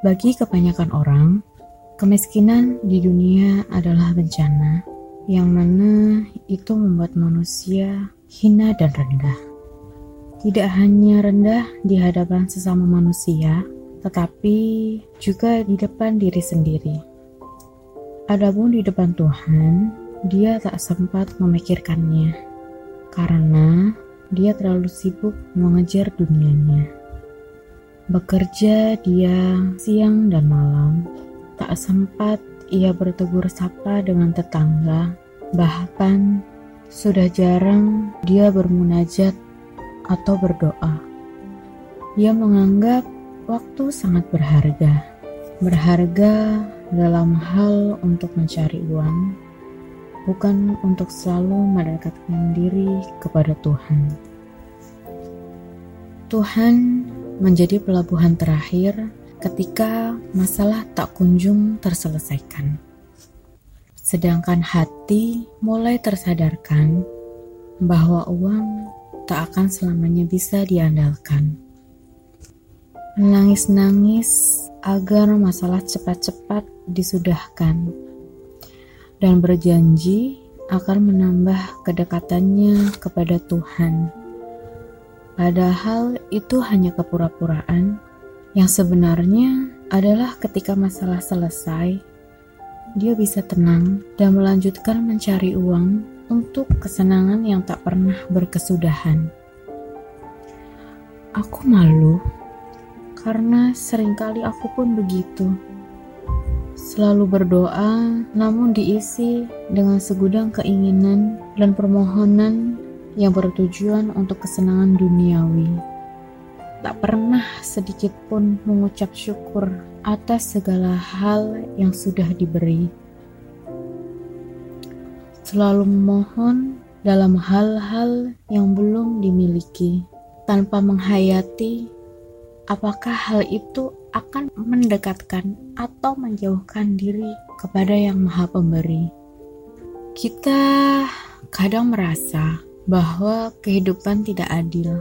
Bagi kebanyakan orang, kemiskinan di dunia adalah bencana yang mana itu membuat manusia hina dan rendah. Tidak hanya rendah di hadapan sesama manusia, tetapi juga di depan diri sendiri. Adapun di depan Tuhan, dia tak sempat memikirkannya karena dia terlalu sibuk mengejar dunianya. Bekerja dia siang dan malam, tak sempat ia bertegur sapa dengan tetangga, bahkan sudah jarang dia bermunajat atau berdoa. Ia menganggap waktu sangat berharga, berharga dalam hal untuk mencari uang, bukan untuk selalu mendekatkan diri kepada Tuhan. Tuhan menjadi pelabuhan terakhir ketika masalah tak kunjung terselesaikan. Sedangkan hati mulai tersadarkan bahwa uang tak akan selamanya bisa diandalkan. Menangis-nangis agar masalah cepat-cepat disudahkan dan berjanji akan menambah kedekatannya kepada Tuhan Padahal itu hanya kepura-puraan yang sebenarnya adalah ketika masalah selesai, dia bisa tenang dan melanjutkan mencari uang untuk kesenangan yang tak pernah berkesudahan. Aku malu karena sering kali aku pun begitu. Selalu berdoa, namun diisi dengan segudang keinginan dan permohonan yang bertujuan untuk kesenangan duniawi. Tak pernah sedikit pun mengucap syukur atas segala hal yang sudah diberi. Selalu memohon dalam hal-hal yang belum dimiliki, tanpa menghayati apakah hal itu akan mendekatkan atau menjauhkan diri kepada Yang Maha Pemberi. Kita kadang merasa bahwa kehidupan tidak adil.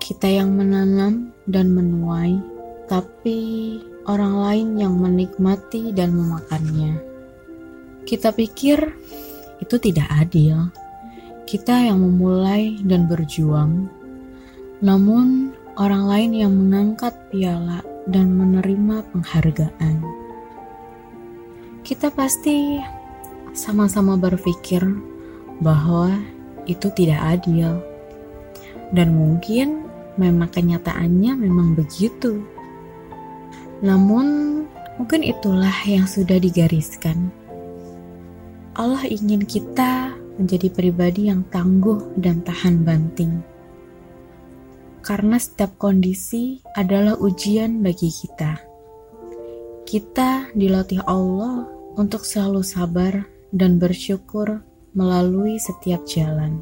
Kita yang menanam dan menuai, tapi orang lain yang menikmati dan memakannya. Kita pikir itu tidak adil. Kita yang memulai dan berjuang, namun orang lain yang mengangkat piala dan menerima penghargaan. Kita pasti sama-sama berpikir bahwa itu tidak adil. Dan mungkin memang kenyataannya memang begitu. Namun, mungkin itulah yang sudah digariskan. Allah ingin kita menjadi pribadi yang tangguh dan tahan banting. Karena setiap kondisi adalah ujian bagi kita. Kita dilatih Allah untuk selalu sabar dan bersyukur melalui setiap jalan.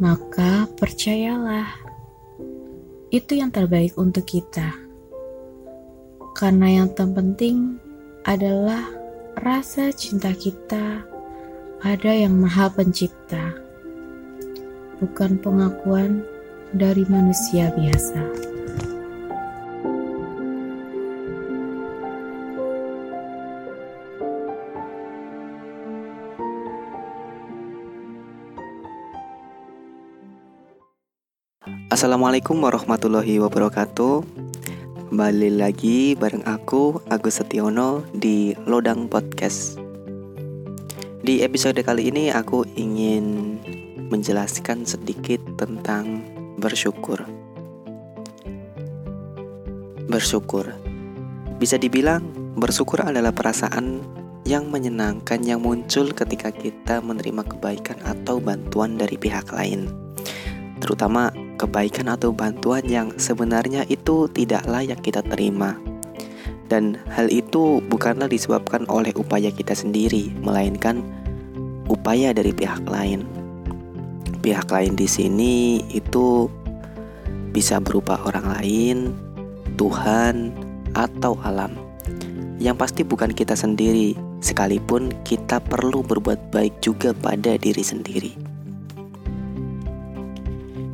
Maka percayalah, itu yang terbaik untuk kita. Karena yang terpenting adalah rasa cinta kita pada Yang Maha Pencipta, bukan pengakuan dari manusia biasa. Assalamualaikum warahmatullahi wabarakatuh. Kembali lagi bareng aku Agus Setiono di Lodang Podcast. Di episode kali ini aku ingin menjelaskan sedikit tentang bersyukur. Bersyukur. Bisa dibilang bersyukur adalah perasaan yang menyenangkan yang muncul ketika kita menerima kebaikan atau bantuan dari pihak lain. Terutama kebaikan atau bantuan yang sebenarnya itu tidak layak kita terima. Dan hal itu bukanlah disebabkan oleh upaya kita sendiri, melainkan upaya dari pihak lain. Pihak lain di sini itu bisa berupa orang lain, Tuhan, atau alam. Yang pasti bukan kita sendiri, sekalipun kita perlu berbuat baik juga pada diri sendiri.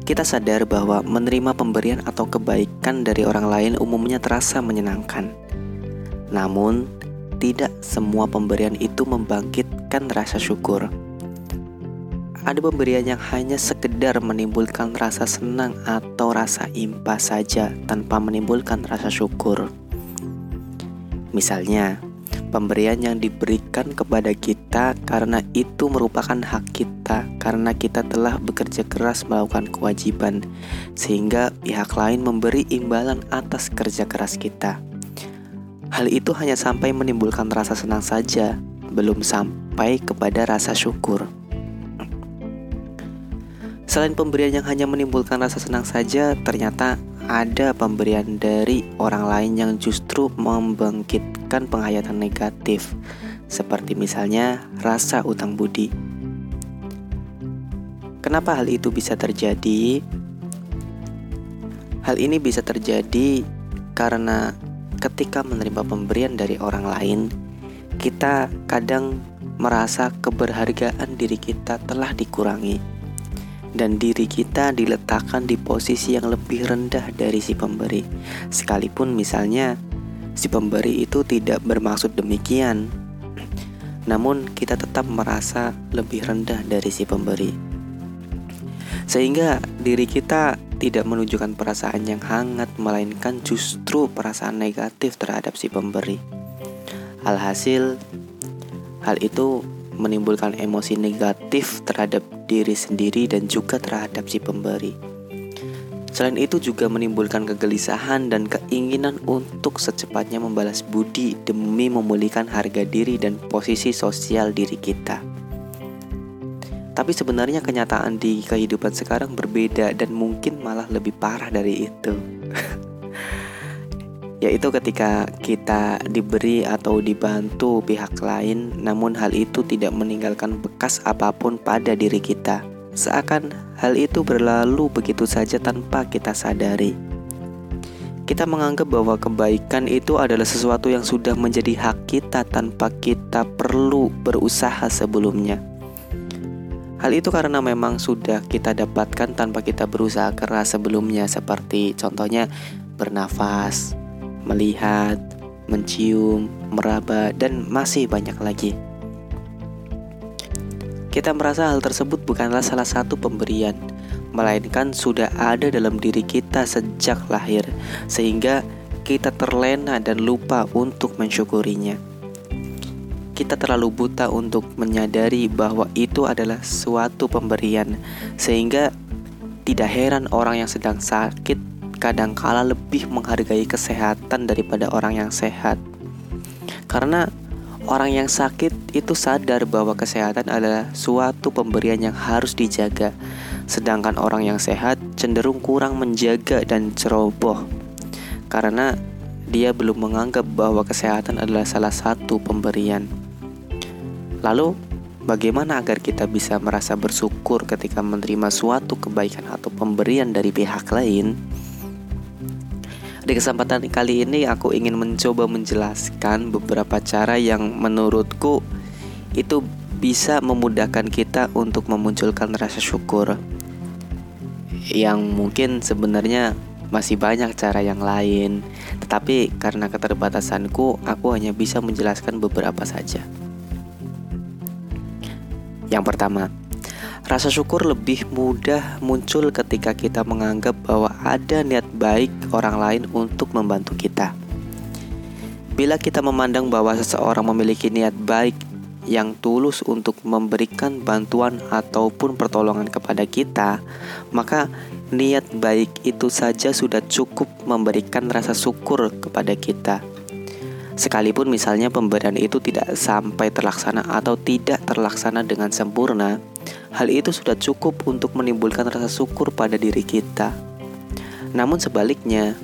Kita sadar bahwa menerima pemberian atau kebaikan dari orang lain umumnya terasa menyenangkan. Namun, tidak semua pemberian itu membangkitkan rasa syukur. Ada pemberian yang hanya sekedar menimbulkan rasa senang atau rasa impas saja tanpa menimbulkan rasa syukur. Misalnya, pemberian yang diberikan kepada kita karena itu merupakan hak kita karena kita telah bekerja keras melakukan kewajiban sehingga pihak lain memberi imbalan atas kerja keras kita. Hal itu hanya sampai menimbulkan rasa senang saja, belum sampai kepada rasa syukur. Selain pemberian yang hanya menimbulkan rasa senang saja, ternyata ada pemberian dari orang lain yang justru membangkitkan penghayatan negatif, seperti misalnya rasa utang budi. Kenapa hal itu bisa terjadi? Hal ini bisa terjadi karena ketika menerima pemberian dari orang lain, kita kadang merasa keberhargaan diri kita telah dikurangi dan diri kita diletakkan di posisi yang lebih rendah dari si pemberi. Sekalipun misalnya si pemberi itu tidak bermaksud demikian. Namun kita tetap merasa lebih rendah dari si pemberi. Sehingga diri kita tidak menunjukkan perasaan yang hangat melainkan justru perasaan negatif terhadap si pemberi. Alhasil hal itu menimbulkan emosi negatif terhadap diri sendiri dan juga terhadap si pemberi. Selain itu juga menimbulkan kegelisahan dan keinginan untuk secepatnya membalas budi demi memulihkan harga diri dan posisi sosial diri kita. Tapi sebenarnya kenyataan di kehidupan sekarang berbeda dan mungkin malah lebih parah dari itu. yaitu ketika kita diberi atau dibantu pihak lain, namun hal itu tidak meninggalkan bekas apa pun pada diri kita. Seakan hal itu berlalu begitu saja tanpa kita sadari. Kita menganggap bahwa kebaikan itu adalah sesuatu yang sudah menjadi hak kita tanpa kita perlu berusaha sebelumnya. Hal itu karena memang sudah kita dapatkan tanpa kita berusaha keras sebelumnya, seperti contohnya bernafas, melihat, mencium, meraba, dan masih banyak lagi. Kita merasa hal tersebut bukanlah salah satu pemberian, melainkan sudah ada dalam diri kita sejak lahir, sehingga kita terlena dan lupa untuk mensyukurinya. Kita terlalu buta untuk menyadari bahwa itu adalah suatu pemberian, sehingga tidak heran orang yang sedang sakit kadangkala lebih menghargai kesehatan daripada orang yang sehat. Karena orang yang sakit itu sadar bahwa kesehatan adalah suatu pemberian yang harus dijaga, sedangkan orang yang sehat cenderung kurang menjaga dan ceroboh. Karena dia belum menganggap bahwa kesehatan adalah salah satu pemberian. Lalu, bagaimana agar kita bisa merasa bersyukur ketika menerima suatu kebaikan atau pemberian dari pihak lain? Di kesempatan kali ini aku ingin mencoba menjelaskan beberapa cara yang menurutku itu bisa memudahkan kita untuk memunculkan rasa syukur. Yang mungkin sebenarnya masih banyak cara yang lain, tetapi karena keterbatasanku, aku hanya bisa menjelaskan beberapa saja. Yang pertama, Rasa syukur lebih mudah muncul ketika kita menganggap bahwa ada niat baik orang lain untuk membantu kita. Bila kita memandang bahwa seseorang memiliki niat baik yang tulus untuk memberikan bantuan ataupun pertolongan kepada kita, maka niat baik itu saja sudah cukup memberikan rasa syukur kepada kita. Sekalipun misalnya pemberian itu tidak sampai terlaksana atau tidak terlaksana dengan sempurna, Hal itu sudah cukup untuk menimbulkan rasa syukur pada diri kita. Namun sebaliknya,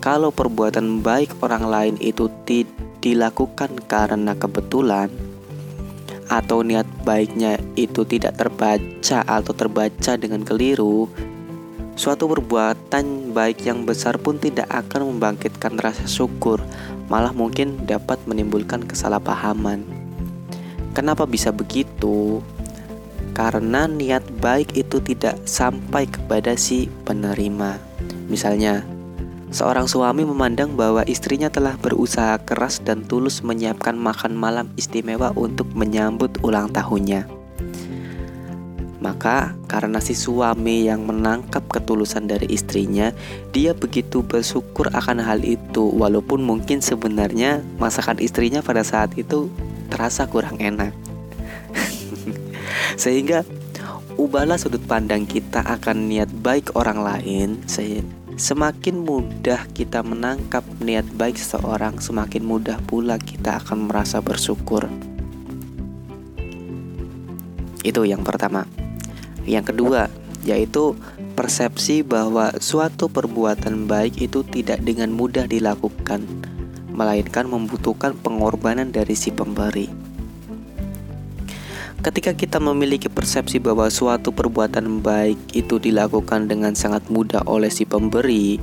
kalau perbuatan baik orang lain itu dilakukan karena kebetulan atau niat baiknya itu tidak terbaca atau terbaca dengan keliru, suatu perbuatan baik yang besar pun tidak akan membangkitkan rasa syukur, malah mungkin dapat menimbulkan kesalahpahaman. Kenapa bisa begitu? Karena niat baik itu tidak sampai kepada si penerima. Misalnya, seorang suami memandang bahwa istrinya telah berusaha keras dan tulus menyiapkan makan malam istimewa untuk menyambut ulang tahunnya. Maka, karena si suami yang menangkap ketulusan dari istrinya, dia begitu bersyukur akan hal itu, walaupun mungkin sebenarnya masakan istrinya pada saat itu terasa kurang enak. Sehingga, ubahlah sudut pandang kita akan niat baik orang lain, semakin mudah kita menangkap niat baik seseorang, semakin mudah pula kita akan merasa bersyukur. Itu yang pertama. Yang kedua, yaitu persepsi bahwa suatu perbuatan baik itu tidak dengan mudah dilakukan, melainkan membutuhkan pengorbanan dari si pemberi. Ketika kita memiliki persepsi bahwa suatu perbuatan baik itu dilakukan dengan sangat mudah oleh si pemberi,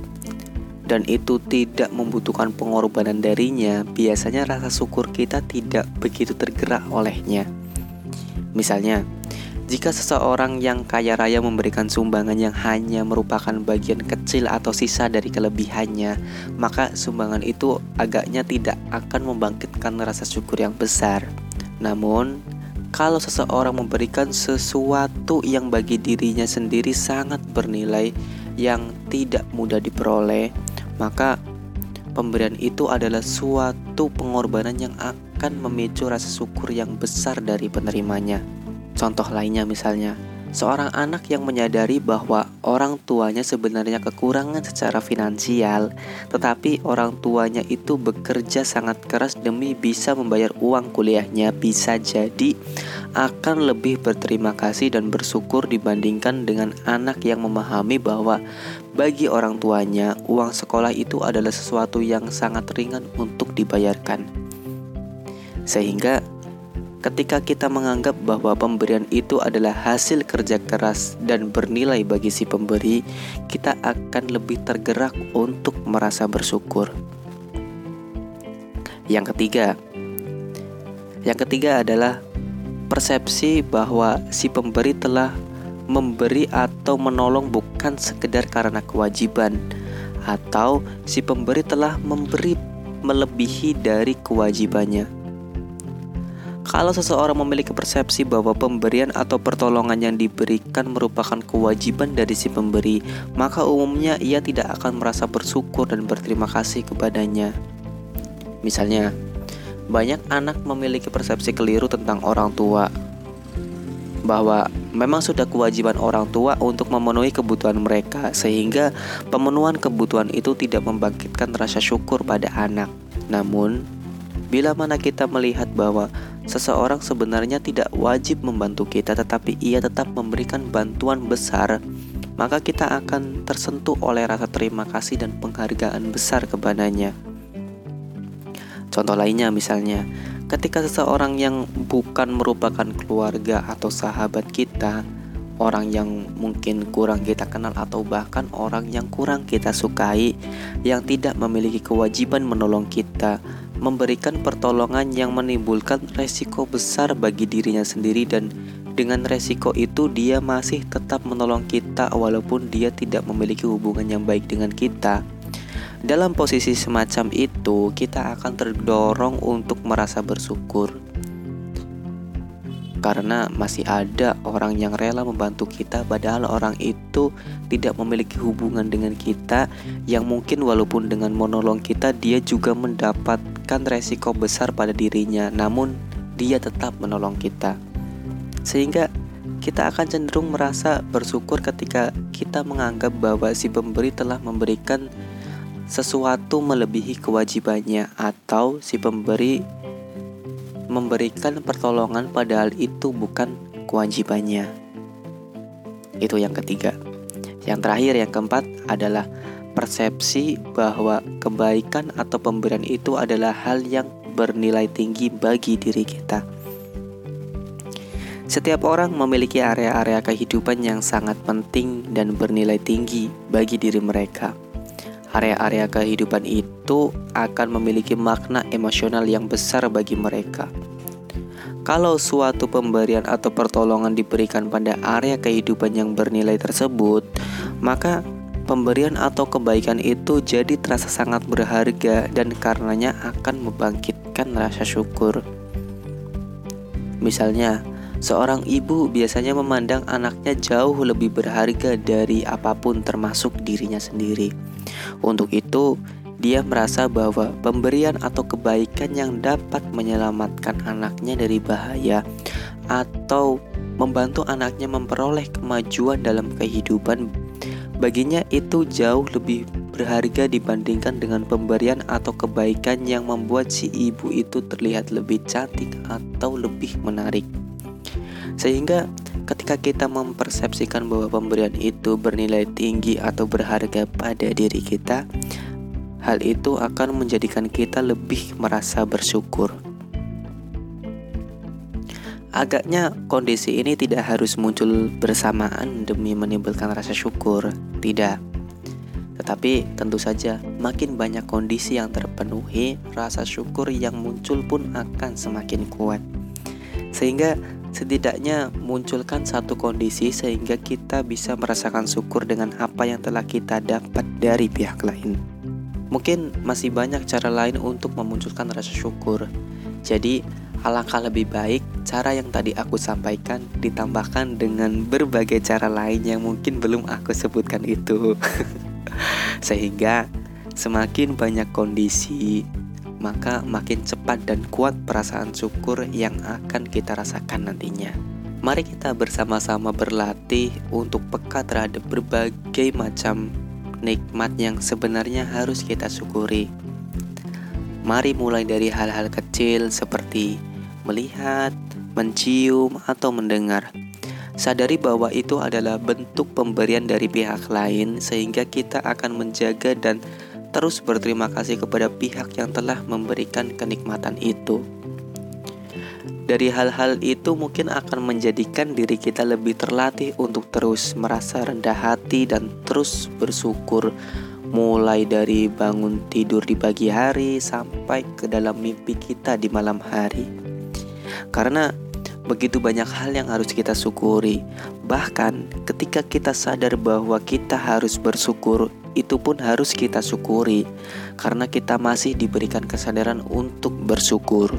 dan itu tidak membutuhkan pengorbanan darinya, biasanya rasa syukur kita tidak begitu tergerak olehnya. Misalnya, jika seseorang yang kaya raya memberikan sumbangan yang hanya merupakan bagian kecil atau sisa dari kelebihannya, maka sumbangan itu agaknya tidak akan membangkitkan rasa syukur yang besar. Namun, kalau seseorang memberikan sesuatu yang bagi dirinya sendiri sangat bernilai yang tidak mudah diperoleh, maka pemberian itu adalah suatu pengorbanan yang akan memicu rasa syukur yang besar dari penerimanya. Contoh lainnya misalnya, seorang anak yang menyadari bahwa orang tuanya sebenarnya kekurangan secara finansial, tetapi orang tuanya itu bekerja sangat keras demi bisa membayar uang kuliahnya, bisa jadi akan lebih berterima kasih dan bersyukur dibandingkan dengan anak yang memahami bahwa bagi orang tuanya uang sekolah itu adalah sesuatu yang sangat ringan untuk dibayarkan. Sehingga Ketika kita menganggap bahwa pemberian itu adalah hasil kerja keras dan bernilai bagi si pemberi, kita akan lebih tergerak untuk merasa bersyukur. Yang ketiga, yang ketiga adalah persepsi bahwa si pemberi telah memberi atau menolong bukan sekedar karena kewajiban, atau si pemberi telah memberi melebihi dari kewajibannya. Kalau seseorang memiliki persepsi bahwa pemberian atau pertolongan yang diberikan merupakan kewajiban dari si pemberi, maka umumnya ia tidak akan merasa bersyukur dan berterima kasih kepadanya. Misalnya, banyak anak memiliki persepsi keliru tentang orang tua, bahwa memang sudah kewajiban orang tua untuk memenuhi kebutuhan mereka, sehingga pemenuhan kebutuhan itu tidak membangkitkan rasa syukur pada anak. Namun, bila mana kita melihat bahwa Seseorang sebenarnya tidak wajib membantu kita, tetapi ia tetap memberikan bantuan besar, maka kita akan tersentuh oleh rasa terima kasih dan penghargaan besar kepadanya. Contoh lainnya, misalnya, ketika seseorang yang bukan merupakan keluarga atau sahabat kita, orang yang mungkin kurang kita kenal, atau bahkan orang yang kurang kita sukai, yang tidak memiliki kewajiban menolong kita memberikan pertolongan yang menimbulkan resiko besar bagi dirinya sendiri dan dengan resiko itu dia masih tetap menolong kita walaupun dia tidak memiliki hubungan yang baik dengan kita. Dalam posisi semacam itu, kita akan terdorong untuk merasa bersyukur karena masih ada orang yang rela membantu kita padahal orang itu tidak memiliki hubungan dengan kita yang mungkin walaupun dengan menolong kita dia juga mendapatkan resiko besar pada dirinya namun dia tetap menolong kita sehingga kita akan cenderung merasa bersyukur ketika kita menganggap bahwa si pemberi telah memberikan sesuatu melebihi kewajibannya atau si pemberi memberikan pertolongan padahal itu bukan kewajibannya. Itu yang ketiga. Yang terakhir, yang keempat adalah persepsi bahwa kebaikan atau pemberian itu adalah hal yang bernilai tinggi bagi diri kita. Setiap orang memiliki area-area kehidupan yang sangat penting dan bernilai tinggi bagi diri mereka. Area-area kehidupan itu akan memiliki makna emosional yang besar bagi mereka. kalau suatu pemberian atau pertolongan diberikan pada area kehidupan yang bernilai tersebut, maka pemberian atau kebaikan itu jadi terasa sangat berharga dan karenanya akan membangkitkan rasa syukur. Misalnya, seorang ibu biasanya memandang anaknya jauh lebih berharga dari apa pun termasuk dirinya sendiri. Untuk itu, dia merasa bahwa pemberian atau kebaikan yang dapat menyelamatkan anaknya dari bahaya atau membantu anaknya memperoleh kemajuan dalam kehidupan baginya itu jauh lebih berharga dibandingkan dengan pemberian atau kebaikan yang membuat si ibu itu terlihat lebih cantik atau lebih menarik. Sehingga ketika kita mempersepsikan bahwa pemberian itu bernilai tinggi atau berharga pada diri kita, hal itu akan menjadikan kita lebih merasa bersyukur. Agaknya kondisi ini tidak harus muncul bersamaan demi menimbulkan rasa syukur, tidak. Tetapi tentu saja makin banyak kondisi yang terpenuhi, rasa syukur yang muncul pun akan semakin kuat. Sehingga setidaknya munculkan satu kondisi sehingga kita bisa merasakan syukur dengan apa yang telah kita dapat dari pihak lain. Mungkin masih banyak cara lain untuk memunculkan rasa syukur. Jadi, alangkah lebih baik cara yang tadi aku sampaikan ditambahkan dengan berbagai cara lain yang mungkin belum aku sebutkan itu. Sehingga semakin banyak kondisi, maka makin cepat dan kuat perasaan syukur yang akan kita rasakan nantinya. Mari kita bersama-sama berlatih untuk peka terhadap berbagai macam nikmat yang sebenarnya harus kita syukuri. Mari mulai dari hal-hal kecil seperti melihat, mencium, atau mendengar. Sadari bahwa itu adalah bentuk pemberian dari pihak lain, sehingga kita akan menjaga dan terus berterima kasih kepada pihak yang telah memberikan kenikmatan itu. Dari hal-hal itu mungkin akan menjadikan diri kita lebih terlatih untuk terus merasa rendah hati dan terus bersyukur mulai dari bangun tidur di pagi hari sampai ke dalam mimpi kita di malam hari. Karena begitu banyak hal yang harus kita syukuri. Bahkan ketika kita sadar bahwa kita harus bersyukur, itu pun harus kita syukuri karena kita masih diberikan kesadaran untuk bersyukur.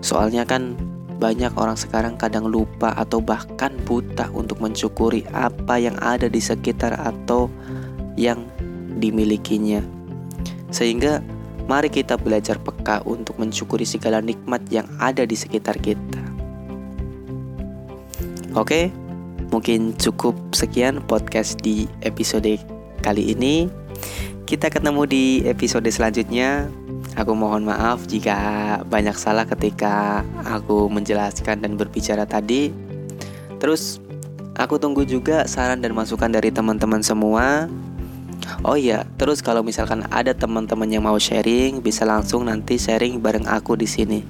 Soalnya kan banyak orang sekarang kadang lupa atau bahkan buta untuk mensyukuri apa yang ada di sekitar atau yang dimilikinya. Sehingga mari kita belajar peka untuk mensyukuri segala nikmat yang ada di sekitar kita. Oke, mungkin cukup sekian podcast di episode kali ini. Kita ketemu di episode selanjutnya. Aku mohon maaf jika banyak salah ketika aku menjelaskan dan berbicara tadi. Terus aku tunggu juga saran dan masukan dari teman-teman semua. Oh iya, terus kalau misalkan ada teman-teman yang mau sharing, bisa langsung nanti sharing bareng aku di sini.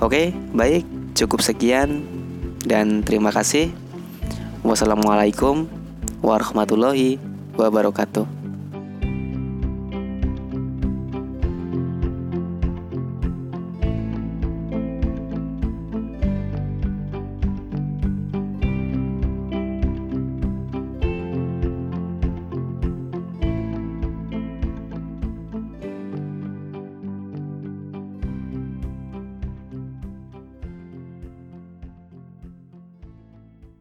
Oke, baik, cukup sekian dan terima kasih. Wassalamualaikum warahmatullahi wabarakatuh.